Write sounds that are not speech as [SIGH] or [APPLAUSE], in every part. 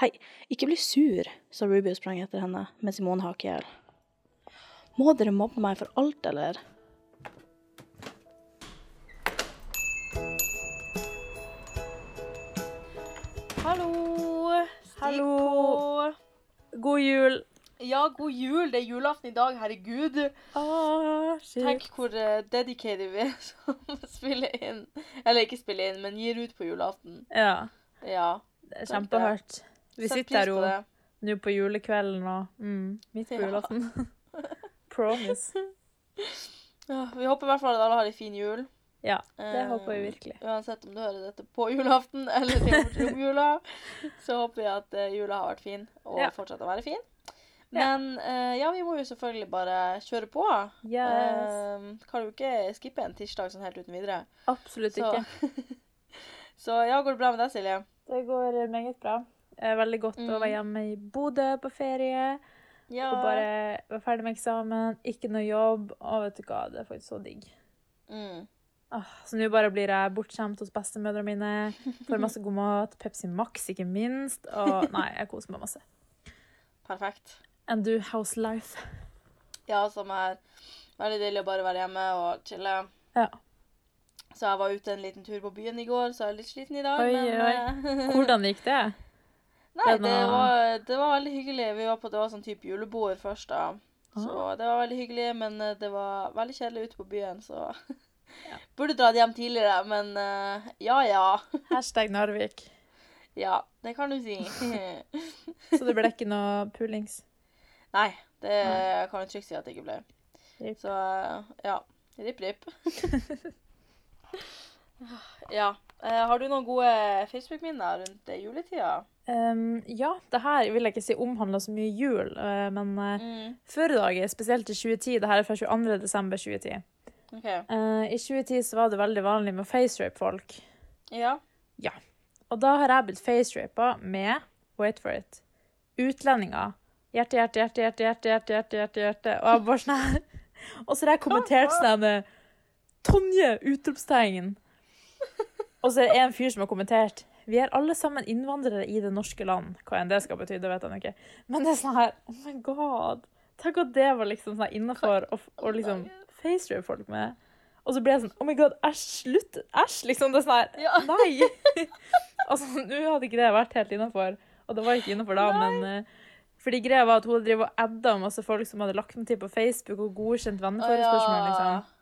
Hei, ikke bli sur, sa Ruby og sprang etter henne, med Simone hakk i hjel. Må dere mobbe meg for alt, eller? Hallo! Stig Hallo. på. God jul. Ja, god jul. Det er julaften i dag, herregud. Ah, shit. Tenk hvor uh, dedicated vi er [LAUGHS] som spiller inn. Eller ikke spiller inn, men gir ut på julaften. Ja, Ja. det er kjempehørt. Vi sitter jo nå på julekvelden og mm, midt på julaften. [LAUGHS] Promise. [LAUGHS] Ja, vi håper i hvert fall at alle har ei fin jul. Ja, det Eh, håper vi virkelig. Uansett om du hører dette på julaften [LAUGHS] eller til om jula, så håper vi at eh, jula har vært fin og Ja. fortsetter å være fin. Ja. Men eh, ja, vi må jo selvfølgelig bare kjøre på. Yes. Eh, kan jo ikke skippe en tirsdag sånn helt uten videre. Absolutt Så, ikke. så ja, går det bra med deg, Silje? Det går meget bra. Er veldig godt å Mm. være hjemme i Bodø på ferie. Ja. Og bare være ferdig med eksamen, ikke noe jobb. Og vet du hva, det er faktisk så digg. mm. Ah, så nå bare blir jeg bortskjemt hos bestemødrene mine. Får masse god mat. Pepsi Max, ikke minst. Og nei, jeg koser meg masse. [LAUGHS] Perfekt. And do house life. Ja, som er veldig deilig å bare være hjemme og chille. Ja. Så jeg var ute en liten tur på byen i går, så jeg er litt sliten i dag. Oi, men, oi. eh, [LAUGHS] Hvordan gikk det? Nei, Det var- det var veldig hyggelig. Vi var på det var sånn type julebord først, da. Så Ah. det var veldig hyggelig, men eh, det var veldig kjedelig ute på byen, så [LAUGHS] Ja. Burde dratt hjem tidligere, men uh, ja ja. [LAUGHS] Hashtag Narvik. Ja, det kan du si. [LAUGHS] Så det ble ikke noe pulings. Nei, det Nei. kan du trygt si at det ikke ble. Rip. Så eh, ja. Ripp, ripp. Ja. Eh, har du noen gode Facebook-minner rundt eh, juletida? Um, ja, det her vil jeg ikke si omhandler så mye jul, uh, men uh, Mm. i dag, spesielt i 2010, det her er fra 22. desember 2010. Uh, I 2010 så var det veldig vanlig med å facerape folk. Ja. Og da har jeg blitt facerapa med, wait for it, utlendinger. Hjerte, hjerte, hjerte, hjerte, hjerte, hjerte, hjerte, hjerte, hjerte. Og jeg bare sånn her. Og så har jeg kommentert sånn Tonje! Utropstegn. Og så er det en fyr som har kommentert Vi er alle sammen innvandrere i det norske land. Hva enn det skal bety, det vet han ikke. Men det er sånn her Oh my god. Tenk at det var liksom sånn innafor å å liksom facerape folk med. Og så ble jeg sånn Oh my god, æsj! Slutt! Æsj! Liksom. Det er sånn her Ja. [LAUGHS] Nei! [LAUGHS] altså, nå hadde ikke det vært helt innafor. Og det var ikke innafor da, men uh, fordi greia var at hun driver og adda masse folk som hadde lagt meg til på Facebook og godkjent venneforespørsmål, liksom.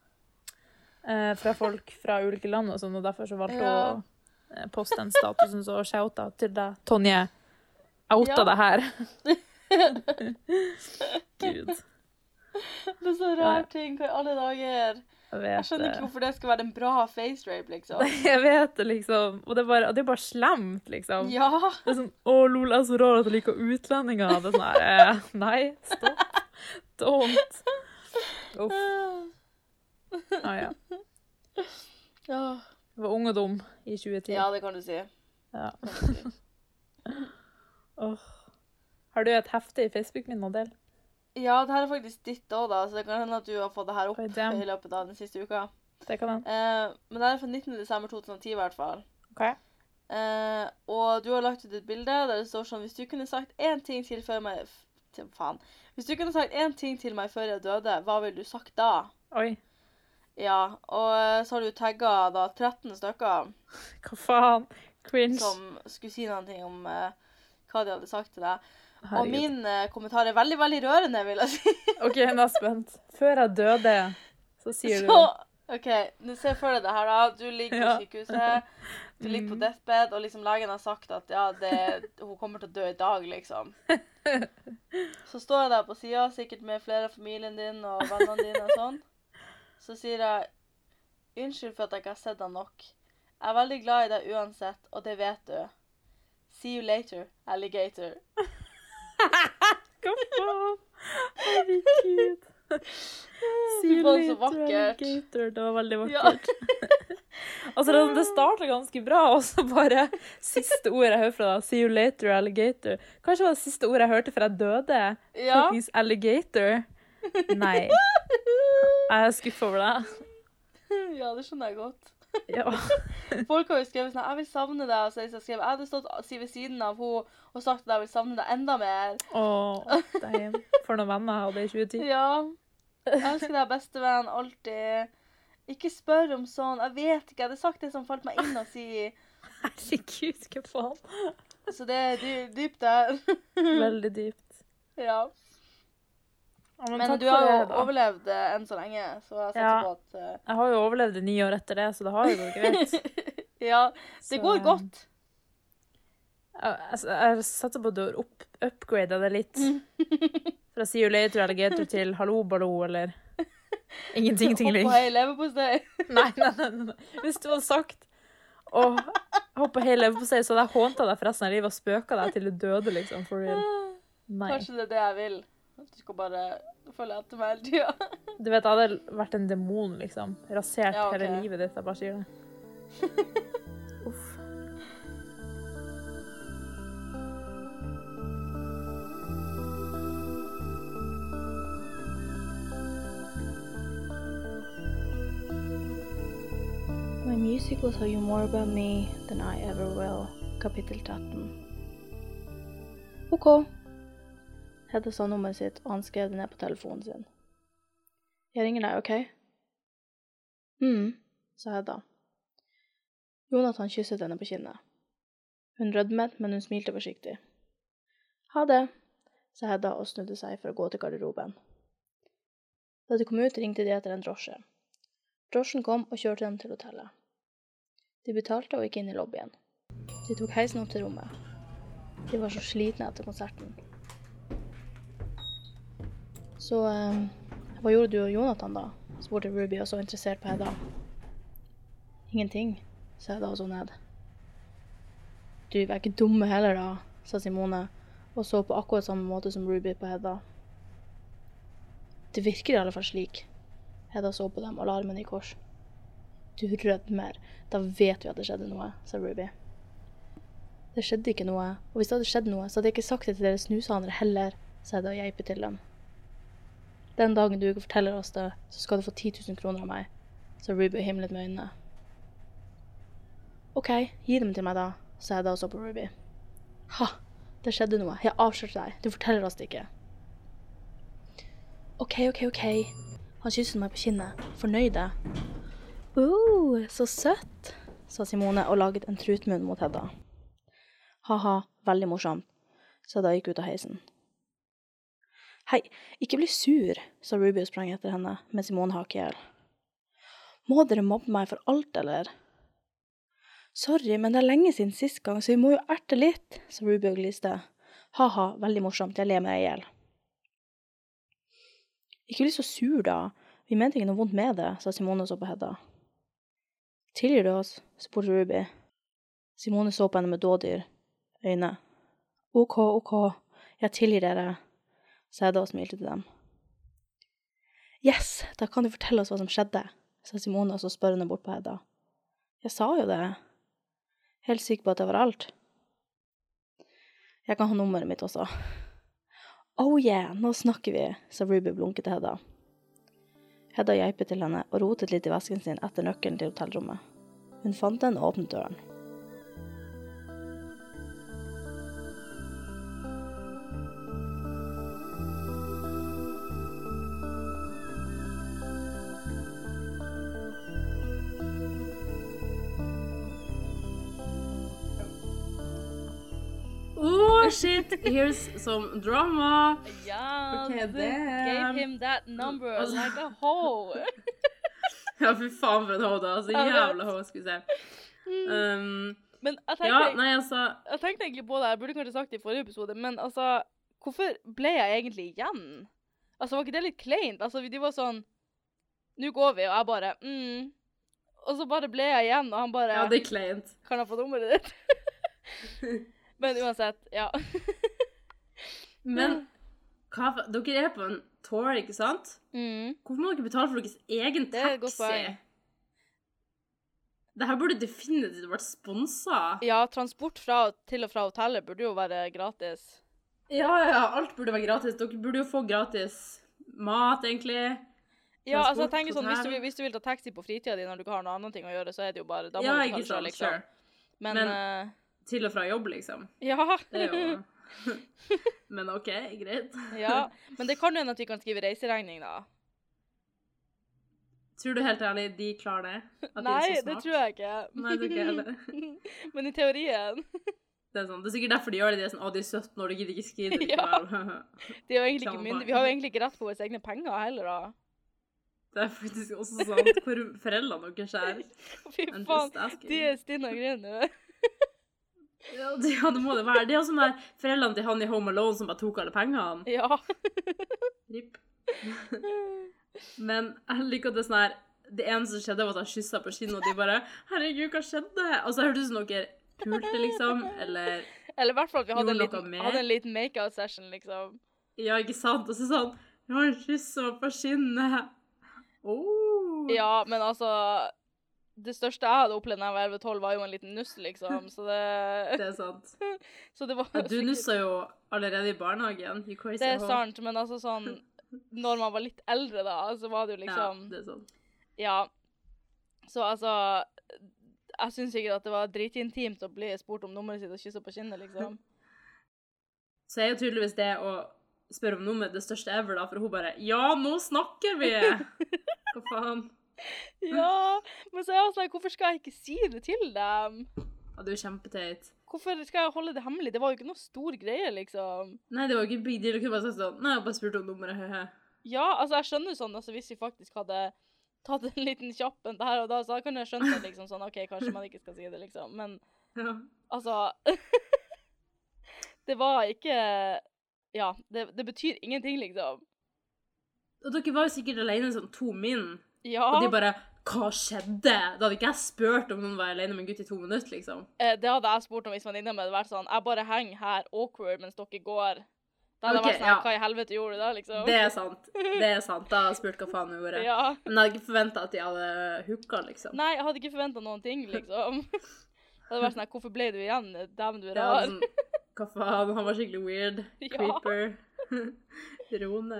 Eh, fra folk fra ulike land og sånn, og derfor så valgte Ja. å eh, poste den statusen så shouta til deg. Tonje, outa Ja. det her. [LAUGHS] Gud. Det er så rar ting. Hva i alle dager? Jeg Jeg skjønner ikke hvorfor det skal være en bra face rape, liksom. [LAUGHS] Jeg vet det, liksom. Og det er bare, det er bare slemt, liksom. Ja. Det er sånn Å, lol, jeg er så rar at jeg liker utlendinger. Det er sånn her Nei, stopp. Don't. Uff. [LAUGHS] Ah, ja. Ja. Jeg var ung og dum i 2010. ja, det kan du si. Ja. oh. [LAUGHS] Har du et hefte i Facebook-minnet å dele? Ja, det her er faktisk ditt òg, da, så det kan hende at du har fått det her opp i løpet av den siste uka. Det kan hende. Eh, men det er fra 19. desember 2010 i hvert fall. Okay. Eh, og du har lagt ut et bilde der det står sånn Hvis du kunne sagt én ting til før meg til, Faen. Hvis du kunne sagt én ting til meg før jeg døde, hva ville du sagt da? Oi. Ja, og så har du tagga da 13 stykker Hva faen? Cringe. som skulle si noe om uh, hva de hadde sagt til deg. Og min uh, kommentar er veldig, veldig rørende, vil jeg si. [LAUGHS] OK, nå er jeg spent. Før jeg døde, så sier du det. OK, nå se for deg det her, da. Du ligger på Ja. sykehuset. Du ligger på Mm. deathbed, og liksom legen har sagt at ja, det, hun kommer til å dø i dag, liksom. [LAUGHS] Så står jeg der på sida, sikkert med flere av familien din og vennene dine og sånn. Så sier jeg unnskyld for at jeg ikke har sett deg nok. Jeg er veldig glad i deg uansett, og det vet du. See you later, alligator. [LAUGHS] Hva faen? Herregud. See you så later, alligator. Det var veldig Ja. [LAUGHS] altså, det, det starta ganske bra, og så bare Siste ordet jeg hører fra deg, see you later, alligator. Kanskje det var det siste ordet jeg hørte før jeg døde? Ja. Alligator. Nei. [LAUGHS] Jeg er skuffa over deg. ja, det skjønner jeg godt. Ja. [LAUGHS] Folk har jo skrevet sånn 'Jeg vil savne deg', og så jeg skrev 'Jeg hadde stått ved siden av henne og sagt at jeg vil savne deg enda mer'. Åh, damn. For noen venner jeg hadde i 2010. Ja. Jeg elsker deg, bestevenn, alltid. Ikke spør om sånn. Jeg vet ikke. Jeg hadde sagt det som falt meg inn å si. Herregud, hva faen? Så det er dypt der. Veldig dypt. ja. Ja, Men men du har jo overlevd enn så lenge, så jeg satser Ja. på at uh... Jeg har jo overlevd i ni år etter det, så det har jo gått greit. Ja, det går eh, godt. Jeg, jeg, jeg satser på at du har opp, upgrada det litt. Fra eller alligator til hallo ballo, eller ingenting Hopp tingling. og hei, leverpostei. [LAUGHS] Nei, nei, nei, nei. Hvis du hadde sagt å hoppe hei leverpostei, så hadde jeg hånta deg for resten av livet og spøka deg til du døde, liksom. For real. Nei. Kanskje det er det jeg vil. Du skal bare følge etter meg hele tida. [LAUGHS] Du vet, jeg hadde vært en demon, liksom. Rasert Ja, okay. hele livet ditt. Jeg bare sier det. [LAUGHS] Uff. My music will tell you more about me than I ever will. Kapittel 13. OK. Hedda sa nummeret sitt, og han skrev det ned på telefonen sin. Jeg ringer deg, OK? mm, sa Hedda. Jonathan kysset henne på kinnet. Hun rødmet, men hun smilte forsiktig. Ha det, sa Hedda og snudde seg for å gå til garderoben. Da de kom ut, ringte de etter en drosje. Drosjen kom og kjørte dem til hotellet. De betalte og gikk inn i lobbyen. De tok heisen opp til rommet. De var så slitne etter konserten. Så eh, hva gjorde du og Jonathan, da? spurte Ruby, og så interessert på Hedda. Ingenting, sa Hedda og så ned. Du, er ikke dumme heller, da, sa Simone, og så på akkurat samme måte som Ruby på Hedda. Det virker i alle fall slik. Hedda så på dem og la armene i kors. Du rødmer. Da vet vi at det skjedde noe, sa Ruby. Det skjedde ikke noe, og hvis det hadde skjedd noe, så hadde jeg ikke sagt det til dere snusanere heller, sa Hedda og geipet til dem. Den dagen du ikke forteller oss det, så skal du få 10 000 kroner av meg, Så Ruby himlet med øynene. OK, gi dem til meg da, sa jeg da og så på Ruby. Ha, det skjedde noe, jeg avslørte deg, du forteller oss det ikke. OK, OK, OK. Han kysset meg på kinnet. Fornøyde. Oh, så søtt, sa Simone og laget en trutmunn mot Hedda. Ha-ha, veldig morsomt, sa da og gikk ut av heisen. Hei, ikke bli sur, sa Ruby og sprang etter henne, mens Simone hakk i hjel. Må dere mobbe meg for alt, eller? Sorry, men det er lenge siden sist gang, så vi må jo erte litt, sa Ruby og gliste. Ha-ha, veldig morsomt, jeg ler meg i hjel. Ikke bli så sur, da. Vi mente ikke noe vondt med det, sa Simone og så på Hedda. Tilgir du oss? spurte Ruby. Simone så på henne med dådyr øyne. OK, OK, jeg tilgir dere, sa Hedda og smilte til dem. Yes, da kan du fortelle oss hva som skjedde, sa Simone og så spørrende bort på Hedda. Jeg sa jo det. Helt sikker på at det var alt. Jeg kan ha nummeret mitt også. Oh yeah, nå snakker vi, sa Ruby blunket til Hedda. Hedda geipet til henne og rotet litt i vesken sin etter nøkkelen til hotellrommet. Hun fant den og åpnet døren. Shit, here's some drama. Ja, Okay, gave him that number Altså- like a hoe. [LAUGHS] Ja, fy faen for et hode. Altså, Jeg vet. jævla hoe, skal vi se. Um, Men jeg ja, nei, altså jeg tenkte egentlig på det, jeg burde kanskje sagt det i forrige episode, men altså, hvorfor ble jeg egentlig igjen? Altså, var ikke det litt kleint? Altså, de var sånn, nå går vi, og jeg bare, mm. Og så bare ble jeg igjen, og han bare, Ja, det er kleint. kan jeg få nummeret ditt? [LAUGHS] men uansett, ja. [LAUGHS] Men hva Dere er på en tour, ikke sant? Mm. Hvorfor må dere betale for deres egen taxi? Det her burde definitivt vært sponsa. Ja, transport fra, til og fra hotellet burde jo være gratis. Ja, ja, alt burde være gratis. Dere burde jo få gratis mat, egentlig. Ja, altså jeg tenker sånn, hvis du, hvis du vil ta taxi på fritida di når du ikke har noe annet ting å gjøre, så er det jo bare Da må Ja, du ta det selv, liksom. Sure. Men, Men- eh, Til og fra jobb, liksom. Ja. [LAUGHS] Det er jo [LAUGHS] Men OK, greit. ja. Men det kan jo hende at vi kan skrive reiseregning, da. Tror du helt ærlig de klarer det? Nei, så det tror jeg ikke. Nei, det tror ikke heller. [LAUGHS] Men i teorien Det er, sånn. det er sikkert derfor de gjør det. De er sånn Å, de er 17 år, de gidder ikke skrive det Ja. likevel. Det er jo egentlig ikke Klarer Vi har jo egentlig ikke rett på våre egne penger heller, da. Det er faktisk også sant. Hvor foreldrene deres er. Fy faen. De er stinne og grine. Ja, det, ja, det må det være. Det er jo sånn der foreldrene til han i Home Alone som bare tok alle pengene. Ja. Ripp. Men jeg liker at det er sånn her Det eneste som skjedde, var at han kyssa på kinnet, og de bare 'Herregud, hva skjedde?' Altså, så hørtes ut som dere pulte, liksom. Eller Eller i hvert fall at vi hadde en liten, med? hadde en liten make-out-session, liksom. Ja, ikke sant? Og så sånn Ja, han kyssa meg på kinnet. Oh. Ja, men altså Det største jeg hadde opplevd da jeg var 11-12, var jo en liten nuss, liksom. Så det, [LAUGHS] Det er sant. [LAUGHS] så det var Ja, du nussa jo allerede i barnehagen. You crazy Det er sant, men altså sånn Når man var litt eldre, da, så var det jo liksom Ja, det er sant. Ja. Så altså Jeg syns sikkert at det var dritintimt å bli spurt om nummeret sitt og kysse på kinnet, liksom. [LAUGHS] Så er jo tydeligvis det å spørre om nummeret det største ever, da, for hun bare Ja, nå snakker vi! Hva faen? Ja, men så er jeg sånn Hvorfor skal jeg ikke si det til dem? Ja, du er kjempeteit. Hvorfor skal jeg holde det hemmelig? Det var jo ikke noe stor greie, liksom. Nei, det var jo ikke big deal. Du kunne bare sagt sånn Nei, jeg bare spurte om nummeret, he-he. Ja, altså, jeg skjønner sånn, altså, hvis vi faktisk hadde tatt en liten kjapp en der og da, så kunne jeg skjønt det, liksom sånn, OK, kanskje man ikke skal si det, liksom. Men [LAUGHS] Ja. altså [LAUGHS] Det var ikke Ja, det, det betyr ingenting, liksom. Og dere var jo sikkert alene sånn to min, Ja, og de bare Hva skjedde? Da hadde ikke jeg spurt om noen var alene med en gutt i to minutter, liksom. eh, det hadde jeg spurt om hvis venninna mi hadde vært sånn Jeg bare henger her awkward mens dere går. Da hadde jeg vært sånn ja. Hva i helvete gjorde du da, liksom? Det er sant. Det er sant. Da hadde jeg spurt hva faen hun gjorde. [LAUGHS] Ja. Men jeg hadde ikke forventa at de hadde hooka, liksom. Nei, jeg hadde ikke forventa noen ting, liksom. [LAUGHS] Det hadde vært sånn Hvorfor ble du igjen? Dæven, du er Ja, rar. sånn, hva faen? Han var skikkelig weird. [LAUGHS] Ja. Creeper. Rone.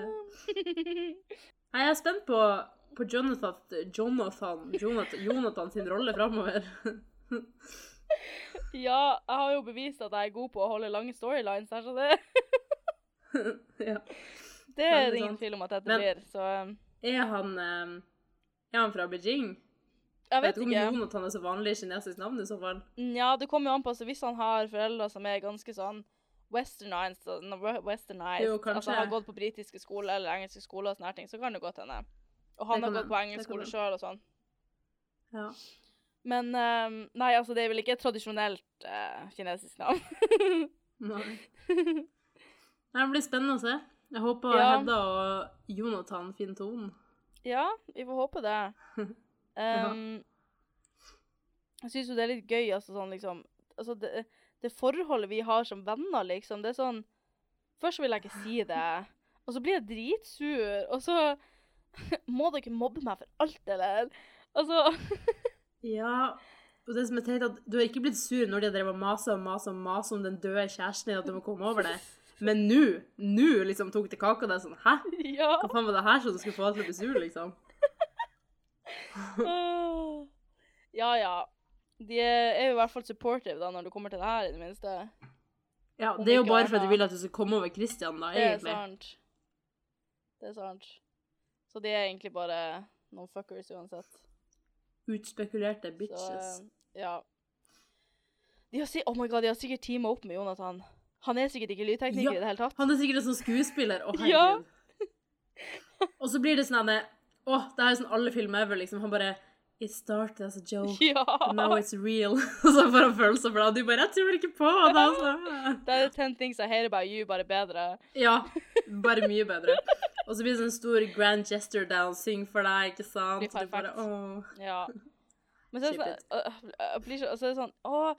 Nei, jeg er spent på, på Jonathan, Jonathan, Jonathan, Jonathan sin rolle framover. [LAUGHS] Ja, jeg har jo bevist at jeg er god på å holde lange storylines her, så det, [LAUGHS] ja. det er det ingen sant. tvil om at dette Men- blir. Så um, Er han eh, Er han fra Beijing? jeg vet ikke om ikke. Jonathan er så vanlig kinesisk navn i så fall. Ja, det kommer jo an på. Så hvis han har foreldre som er ganske sånn westernized, westernized Jo, altså har gått på britiske skoler eller engelske skoler og sånne ting, så kan det godt hende. Og han har gått på engelsk skole sjøl og sånn. Ja. Men um, nei, altså, det er vel ikke et tradisjonelt uh, kinesisk navn. Nei, [LAUGHS] Det blir spennende å se. Jeg håper Ja. Hedda og Jonathan finner tonen. Ja, vi får håpe det. [LAUGHS] Um, jeg syns jo det er litt gøy, altså sånn liksom Altså, det, det forholdet vi har som venner, liksom, det er sånn Først vil jeg ikke si det, og så blir jeg dritsur, og så [LAUGHS] Må dere mobbe meg for alt, eller? Altså [LAUGHS] Ja, og det som er teit, at du har ikke blitt sur når de har drevet masa og masa og masa om den døde kjæresten din, at du må komme over det. Men nå, nå liksom tok det kaka deg sånn Hæ? Ja. Hva faen var det her som skulle få deg til å bli sur, liksom? [LAUGHS] Ja, ja. De er jo i hvert fall supportive da, når du kommer til det her, i det minste. Ja, det er jo bare for at de vil at du skal komme over Christian, da, Det er sant. Det er sant. Så de er egentlig bare noen fuckers uansett. Utspekulerte bitches. Så, ja. De har oh my god, de har sikkert teamet opp med Jonathan. Han er sikkert ikke lydtekniker Ja, i det hele tatt. Han er sikkert en sånn skuespiller. Å, [LAUGHS] Ja. herregud. Og så blir det sånn at Å, det er jo sånn alle filmer ever, liksom. Han bare It started as a joke. [LAUGHS] Ja! and Now it's real. Og [LAUGHS] så får han følelser for det, og de bare Jeg tror ikke på det. Altså. [LAUGHS] Det er ten things I hate about you, bare bedre. Ja. Bare mye bedre. Og så blir det sånn stor grand gesture down, syng for deg, ikke sant? Blir bare, åh. Ja. Men så er det sånn, øh, jeg blir så, så det sånn Å,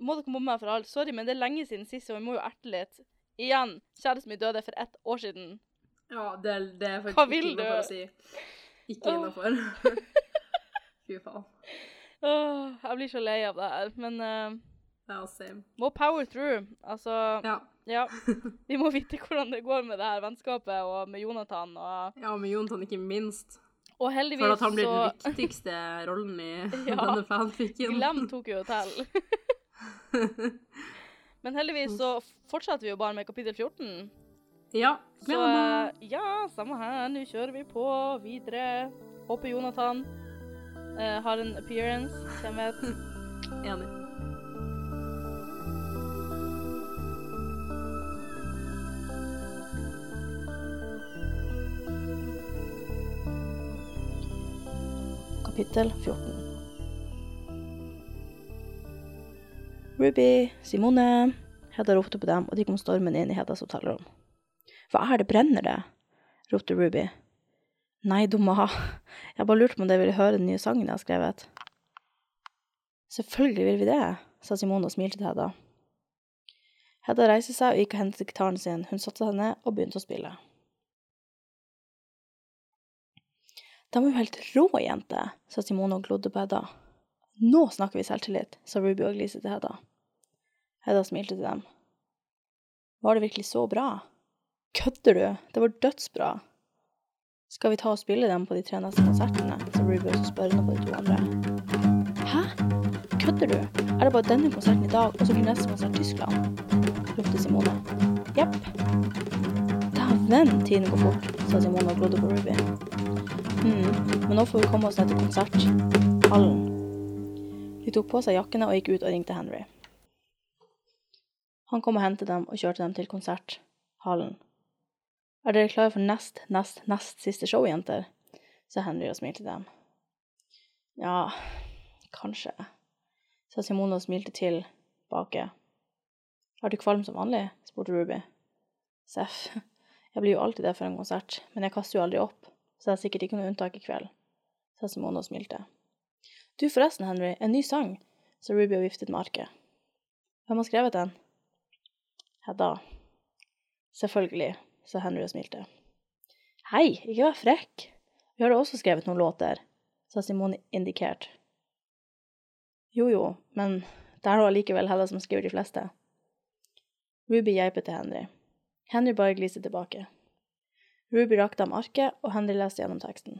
må dere mobbe meg for alt? Sorry, men det er lenge siden sist, og vi må jo erte litt. Igjen, kjæresten min døde for ett år siden. Ja, det, det er Hva faktisk vil ikke noe for å si. Ikke innafor. Fy faen. Åh, jeg blir så lei av det her. Men uh, Ja, same. må power through. Altså, Ja. ja. [LAUGHS] Vi må vite hvordan det går med det her vennskapet og med Jonathan og ja, med Jonathan ikke minst. Og For at han blir så den viktigste rollen i [LAUGHS] [LAUGHS] Ja. denne fanficken. Glem Tokyo Hotel. Men heldigvis så fortsetter vi jo bare med kapittel 14. Ja. Så ja, samme her. Nå kjører vi på videre. Håper Jonathan eh, har en appearance. Hvem vet. [LAUGHS] Enig. Kapittel 14 Ruby, Simone Hedda ropte på dem, og de kom stormen inn i Heddas hotellrom. Hva er det, brenner det? ropte Ruby. Nei, dumma ha. Jeg bare lurte på om dere ville høre den nye sangen jeg har skrevet. Selvfølgelig vil vi det, sa Simone og smilte til Hedda. Hedda reiste seg og gikk og hentet gitaren sin. Hun satte seg ned og begynte å spille. De er jo helt rå, jente, sa Simone og glodde på Hedda. Nå snakker vi selvtillit, sa Ruby og gliste til Hedda. Hedda smilte til dem. Var det virkelig så bra? Kødder du? Det var dødsbra. Skal vi ta og spille dem på de tre neste konsertene? sa Ruby og også spørrende på de to andre. Hæ? Kødder du? Er det bare denne konserten i dag, og så blir neste konsert Tyskland? ropte Simone. Jepp. Dæven, tiden går fort, sa Simone og glodde på Ruby. Hm, men nå får vi komme oss ned til konserthallen. De tok på seg jakkene og gikk ut og ringte Henry. Han kom og hentet dem og kjørte dem til konserthallen. Er dere klare for nest, nest, nest siste show, jenter? sa Henry og smilte til dem. Ja, kanskje, sa Simone og smilte tilbake. Er du kvalm som vanlig? spurte Ruby. Seff, jeg blir jo alltid det for en konsert, men jeg kaster jo aldri opp, så det er sikkert ikke noe unntak i kveld, sa Simone og smilte. Du forresten, Henry, en ny sang, sa Ruby og viftet med arket. Hvem har skrevet den? Hedda. Selvfølgelig, sa Henry og smilte. Hei, ikke vær frekk. Vi har da også skrevet noen låter, sa Simone indikert. Jo jo, men det er nå allikevel Hedda som skriver de fleste. Ruby geipet til Henry. Henry bare gliste tilbake. Ruby rakte ham arket, og Henry leste gjennom teksten.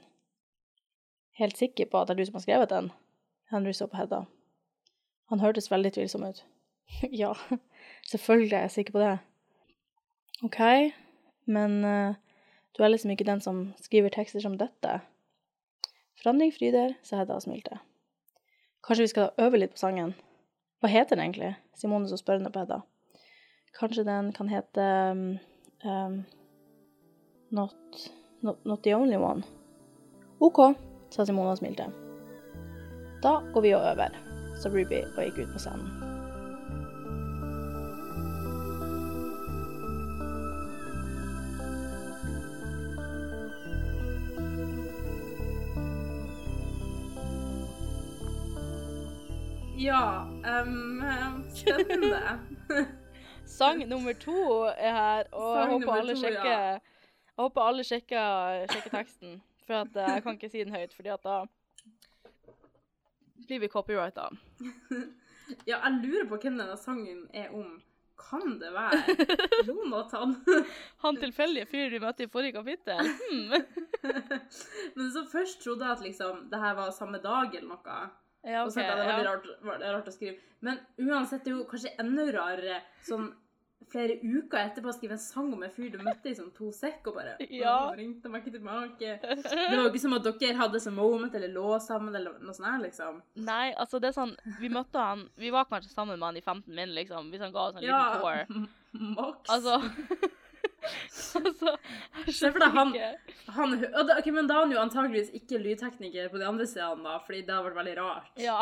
Helt sikker på at det er du som har skrevet den? Henry så på Hedda. Han hørtes veldig tvilsom ut. [LAUGHS] ja, selvfølgelig er jeg sikker på det. OK, men uh, du er liksom ikke den som skriver tekster som dette. Forandring fryder, sa Hedda og smilte. Kanskje vi skal øve litt på sangen? Hva heter den egentlig? Simone så spørrende på Hedda. Kanskje den kan hete um, um, not, not, not the only one. OK, sa Simone og smilte. Da går vi og øver, sa Ruby og gikk ut på scenen. Ja, Um, spennende. [LAUGHS] Sang nummer to er her, og jeg håper alle to, sjekker ja. Jeg håper alle sjekker, sjekker teksten, for at eh, jeg kan ikke si den høyt, fordi at da blir vi copyrighta. [LAUGHS] Ja, jeg lurer på hvem denne sangen er om. Kan det være [LAUGHS] Jonathan? Han tilfeldige fyren vi møtte i forrige kapittel. Hmm. Men så først trodde jeg at liksom, det her var samme dag eller noe. Ja, Og så det var veldig Ja. rart, var rart å skrive. Men uansett, det er jo kanskje enda rarere sånn flere uker etterpå skrive en sang om en fyr du møtte i sånn to sekk, og bare [LAUGHS] Ja. «Å, ringte meg ikke tilbake. Det var jo ikke som at dere hadde sånn moment eller lå sammen eller noe sånt her, liksom. Nei, altså det er sånn Vi møtte han Vi var kanskje sammen med han i 15 min, liksom, hvis han ga oss en Ja, liten tour. [LAUGHS] maks. Altså Altså jeg Se for deg han- Han, da, men da er han jo antageligvis ikke lydtekniker på de andre stedene, da, fordi det har vært veldig rart. Ja.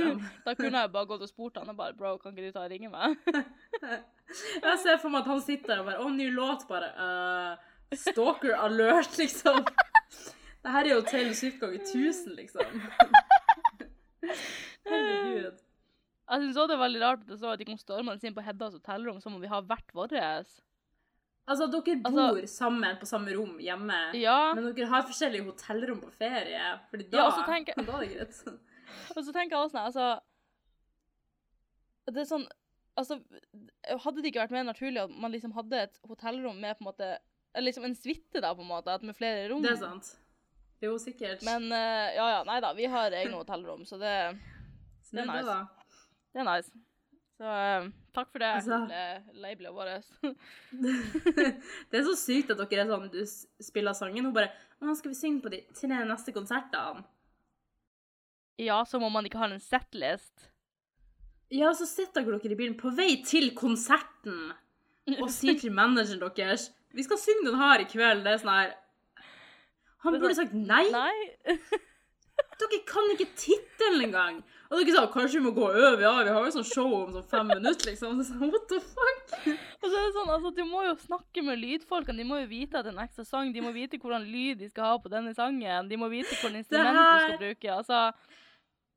[LAUGHS] Da kunne jeg bare gått og spurt han og bare Bro, kan ikke du ta og ringe meg? [LAUGHS] Jeg ser for meg at han sitter der og bare Å, ny låt, bare. Uh, stalker alert, liksom. [LAUGHS] Det her er jo Taylor Swift ganger 1000, liksom. Herregud. Jeg syns òg det er veldig rart at det står at de kom stormende inn på Heddas hotellrom som om vi har hvert vårt. Altså, dere Altså- bor sammen på samme rom hjemme, Ja. men dere har forskjellige hotellrom på ferie. Fordi da, Ja, og så tenker- da er det greit. [LAUGHS] Og så tenker jeg også sånn, altså Det er sånn Altså, hadde det ikke vært mer naturlig at man liksom hadde et hotellrom med på en måte Eller liksom en suite, da, på en måte, med flere rom? Det er sant. Jo, sikkert. Men uh, ja, ja, nei da, vi har egne hotellrom, så det, Så det er nice. da. det er nice. Så uh, takk for det, Altså- le- labelet vårt. [LAUGHS] det er så sykt at dere er sånn Du spiller sangen og bare Nå skal vi synge på de tre neste konsertene. ja, som om man ikke har en setlist. Ja, så sitter dere i bilen på vei til konserten og [LAUGHS] sier til manageren deres Vi skal synge den her i kveld. Det er sånn her Han burde sånn- sagt nei. Nei. [LAUGHS] Dere kan ikke tittelen engang. Og dere sa kanskje vi må gå over. Ja, vi har jo sånn show om sånn fem minutter, liksom. Så, What the fuck? Og så er det sånn, altså, Du må jo snakke med lydfolkene. De må jo vite at det er en ekstra sang. De må vite hvordan lyd de skal ha på denne sangen. De må vite hvilket instrument du skal bruke. Altså,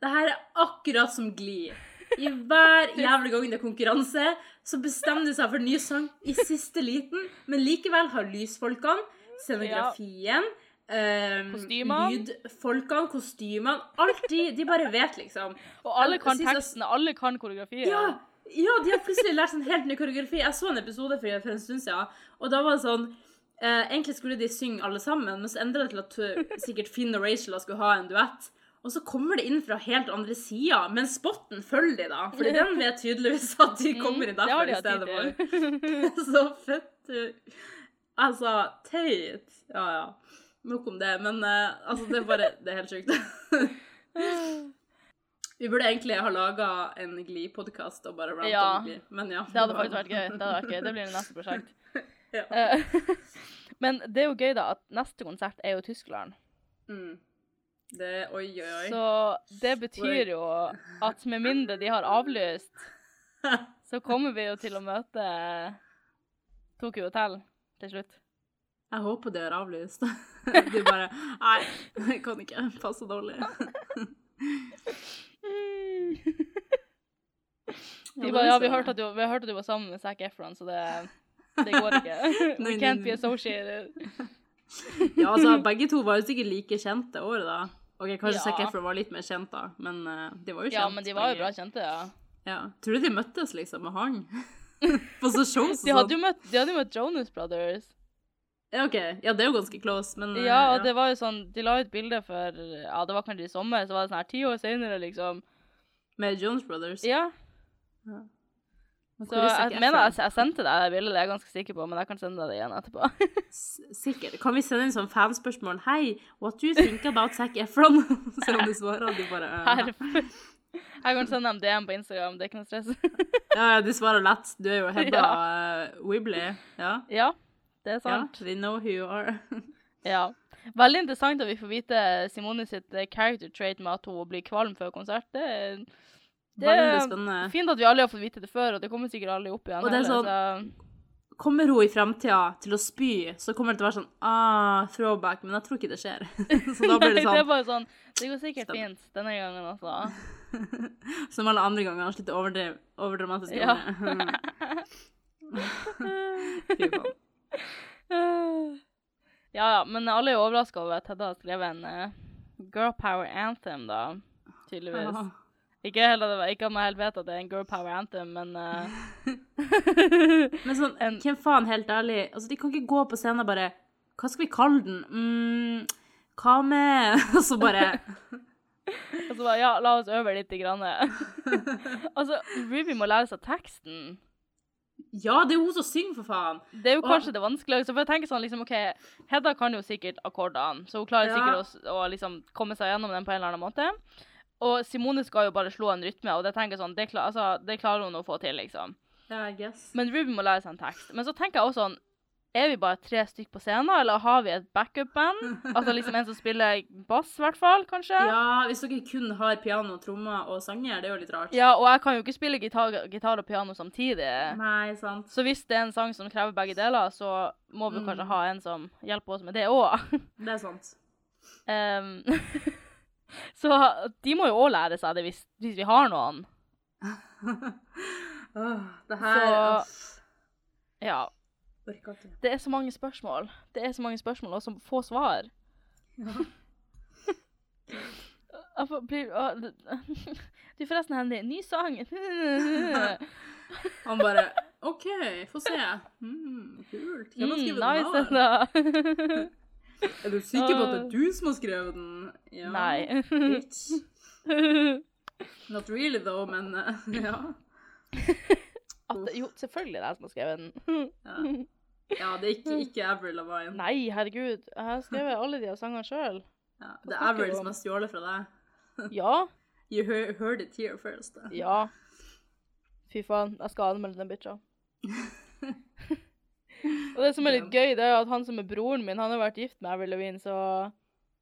Det her er akkurat som Glee. I hver jævlig gang det er konkurranse, så bestemmer de seg for en ny sang i siste liten, men likevel har lysfolkene, scenografien ehm, Kostymene. Lydfolkene, kostymene Alt de, de bare vet, liksom. og alle kan tekstene, teksten, alle kan koreografien. Ja, ja, de har plutselig lært en helt ny koreografi. Jeg så en episode for, for en stund siden, og da var det sånn eh, Egentlig skulle de synge alle sammen, men så endra det til at sikkert Finn og Rachel skulle ha en duett. Og så kommer det inn fra helt andre sida, men spotten følger de, da. Fordi den vet tydeligvis at de kommer inn derfor derfra i stedet for. [LAUGHS] så fett Altså, teit. Ja, ja. Nok om det. Men uh, altså, det er bare Det er helt sjukt. [LAUGHS] Vi burde egentlig ha laga en Glee-podkast og bare rant Ja. om Glee. Men ja. Det hadde faktisk vært gøy. Det vært gøy. Det blir det neste prosjekt. [LAUGHS] Ja. Eh, [LAUGHS] Men det er jo gøy, da, at neste konsert er jo Tyskland. Mm. Det Oi, oi, oi. Så det betyr jo at med mindre de har avlyst, så kommer vi jo til å møte Tokyo Hotel til slutt. Jeg håper det er avlyst. [LAUGHS] Du bare Nei, jeg kan ikke. Passer dårlig. [LAUGHS] De bare, ja, vi hørte at du, vi hørte at du var sammen med Zac Efron, så det, det går ikke. [LAUGHS] We can't be associated. Ja, altså, begge to var jo sikkert like kjente året, da. Ok, Kanskje Ja. Zac Efron var litt mer kjent, da, men eh, de var jo kjent. Ja, men de var jo bra kjente, ja. Ja. Tror du de møttes, liksom, og hang? På så shows og sånn? de hadde jo møtt Jonas Brothers. Ja, OK. Ja, det er jo ganske close, men eh, Ja, og det var jo sånn, de la ut bilde for, ja, det var kanskje i sommer, så var det sånn her ti år senere, liksom. Med Jones Brothers. Ja, ja. så jeg mener jeg, jeg sendte deg det bildet, det er jeg ganske sikker på, men jeg kan sende deg det igjen etterpå. [LAUGHS] Sikkert. Kan vi sende inn sånn fanspørsmål? Hei, what do you think about Zac Efron? [LAUGHS] Se om du svarer, og de bare [LAUGHS] uh. Jeg kan sende dem DM på Instagram, det er ikke noe stress. Ja, ja, du svarer lett. Du er jo Hedda uh, Wibley. Ja. Ja, det er ja, sant. they know who you are. [LAUGHS] Ja. Veldig interessant at vi får vite Simone sitt eh, character trait med at hun blir kvalm før konsert. Det er, det er fint at vi alle har fått vite det før, og det kommer sikkert alle opp igjen. Og det er sånn- så- Kommer hun i framtida til å spy, så kommer det til å være sånn ah, throwback, men jeg tror ikke det skjer. [LAUGHS] så da blir det sånn. [LAUGHS] det er sånn bare sånn Det går sikkert Stemmer. fint denne gangen altså. som alle andre ganger. Litt overdriv, overdramatiske Ja. Fy faen. Ja, ja, men alle er overraska over at Hedda har skrevet en uh, girl power anthem, da. Tydeligvis. Ja. Ikke, heller, ikke at man helt vet at det er en girl power anthem, men uh... [LAUGHS] Men sånn, [LAUGHS] En- hvem faen, helt ærlig, altså de kan ikke gå på scenen og bare Hva skal vi kalle den? Mm, hva med [LAUGHS] Og så bare Og så bare, ja, la oss øve litt. Grann. altså, Ruby må lære seg teksten. Ja, det er hun som synger, for faen! Det er jo Og- kanskje det vanskeligste. For jeg tenker sånn, liksom, ok, Hedda kan jo sikkert akkordene, så hun klarer Ja. sikkert å, å liksom komme seg gjennom den på en eller annen måte. Og Simone skal jo bare slå en rytme, og det tenker sånn, det, klar, altså, det klarer hun å få til, liksom. Guess. Men Ruby må lære seg en tekst. Men så tenker jeg også sånn, er vi bare tre stykk på scenen, eller har vi et backup-band? Altså liksom en som spiller bass, i hvert fall, kanskje? Ja, hvis dere kun har piano, trommer og sanger, det er jo litt rart. Ja, og jeg kan jo ikke spille gitar, gitar og piano samtidig. Nei, sant. Så hvis det er en sang som krever begge deler, så må vi Mm. kanskje ha en som hjelper oss med det òg. [LAUGHS] Det er sant. [LAUGHS] så de må jo òg lære seg det hvis, hvis vi har noen. [LAUGHS] Åh, det her Så- Ja. Orker ikke. Det er så mange spørsmål. Det er så mange spørsmål, og så få svar. [LAUGHS] Å, du, [LAUGHS] forresten, Henny, ny sang. Han bare OK, få se. Mm, kult. Hvem har skrevet nice, den da. [LAUGHS] Er du sikker på at det er du som har skrevet den? Ja. Nei. Bitch. Not really though, men eh, ja. At, jo, selvfølgelig det er jeg som har skrevet den. Ja, ja det er ikke, ikke Avril Lavigne. Nei, herregud. Jeg har skrevet alle de sangene sjøl. Ja, det er Avril som har stjålet fra deg. [LAUGHS] Ja. You heard, it here first. Da. Ja. Fy faen. Jeg skal anmelde den bitcha. Og det som er litt gøy, det er at han som er broren min, han har vært gift med Avril Lavigne, så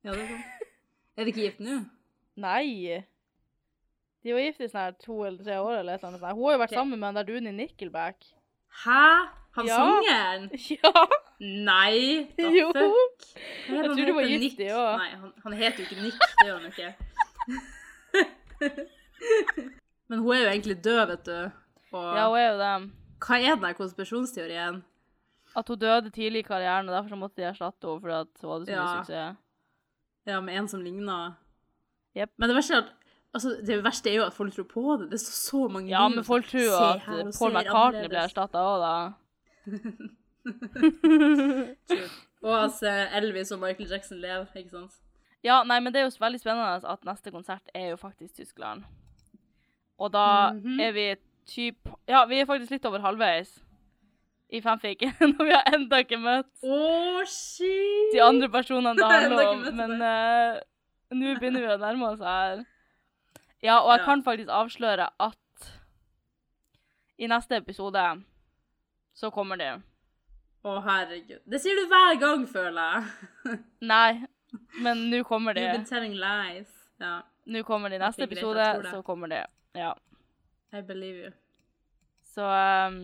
Ja, det er sant. Er de ikke gift nå? Nei. De var gift i sånn her to eller tre år eller et annet. sånt. Hun har jo vært okay. sammen med han der duden i Nickelback. Hæ? Han Ja. sangeren? [LAUGHS] Ja! Nei, the Jo. fuck? Jeg tror Han var gift, også. Nei, han, han heter jo ikke Nick, det gjør han ikke. [LAUGHS] Men hun er jo egentlig død, vet du. Og Ja, hun er jo det. hva er den konspirasjonsteorien? At hun døde tidlig i karrieren, og derfor så måtte de erstatte henne fordi at hun hadde så mye Ja. suksess. Ja, med en som ligna. Yep. Men det verste er at altså, det verste er jo at folk tror på det. Det står så mange Ja, men folk tror jo at Paul McCartney ble erstatta òg, da. [LAUGHS] Og at eh, Elvis og Michael Jackson lever, ikke sant? Ja, nei, men det er jo veldig spennende at neste konsert er jo faktisk Tyskland. Og da Mhm. er vi typ Ja, vi er faktisk litt over halvveis i fanfiken, [LAUGHS] og vi har enda ikke møtt oh, shit! de andre personene det [LAUGHS] handler om. Men eh, nå begynner vi å nærme oss her. Ja, og jeg Ja. kan faktisk avsløre at i neste episode så kommer det. Å, herregud. Det sier du hver gang, føler jeg. [LAUGHS] Nei, men nå kommer det. You've been telling lies. Ja, Nå kommer det i neste episode, det. så kommer det. Ja. I believe you. Så um,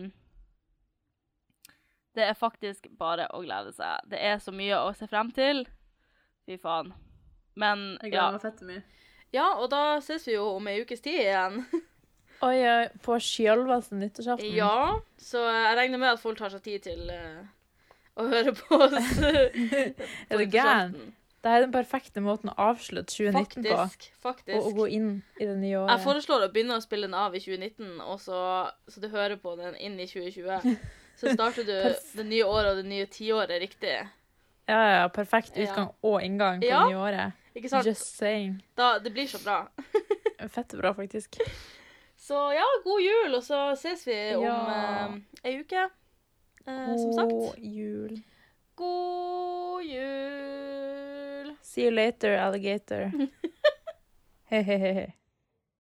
Det er faktisk bare å glede seg. Det er så mye å se frem til. Fy faen. Men Jeg ja. gleder meg fett mye. ja, og da ses vi jo om ei ukes tid igjen. [LAUGHS] Oi, oi, på sjølveste nyttårsaften. Ja, så jeg regner med at folk tar seg tid til uh, å høre på oss. [LAUGHS] [LAUGHS] Er du gæren? Dette er den perfekte måten å avslutte 2019 på. Faktisk. Og, og gå inn i det nye året. Jeg foreslår å begynne å spille den av i 2019, og så, så du hører på den inn i 2020. Så [LAUGHS] starter du det nye året og det nye tiåret riktig. Ja, ja, perfekt Ja. utgang og inngang på Ja. det nye året. Ikke sant? Just saying. Da, det blir så bra. Fett bra, faktisk. Så ja, god jul, og så ses vi om Ja. eh, ei uke. Eh, som sagt. God jul. God jul. See you later, alligator. [LAUGHS] Hehehe.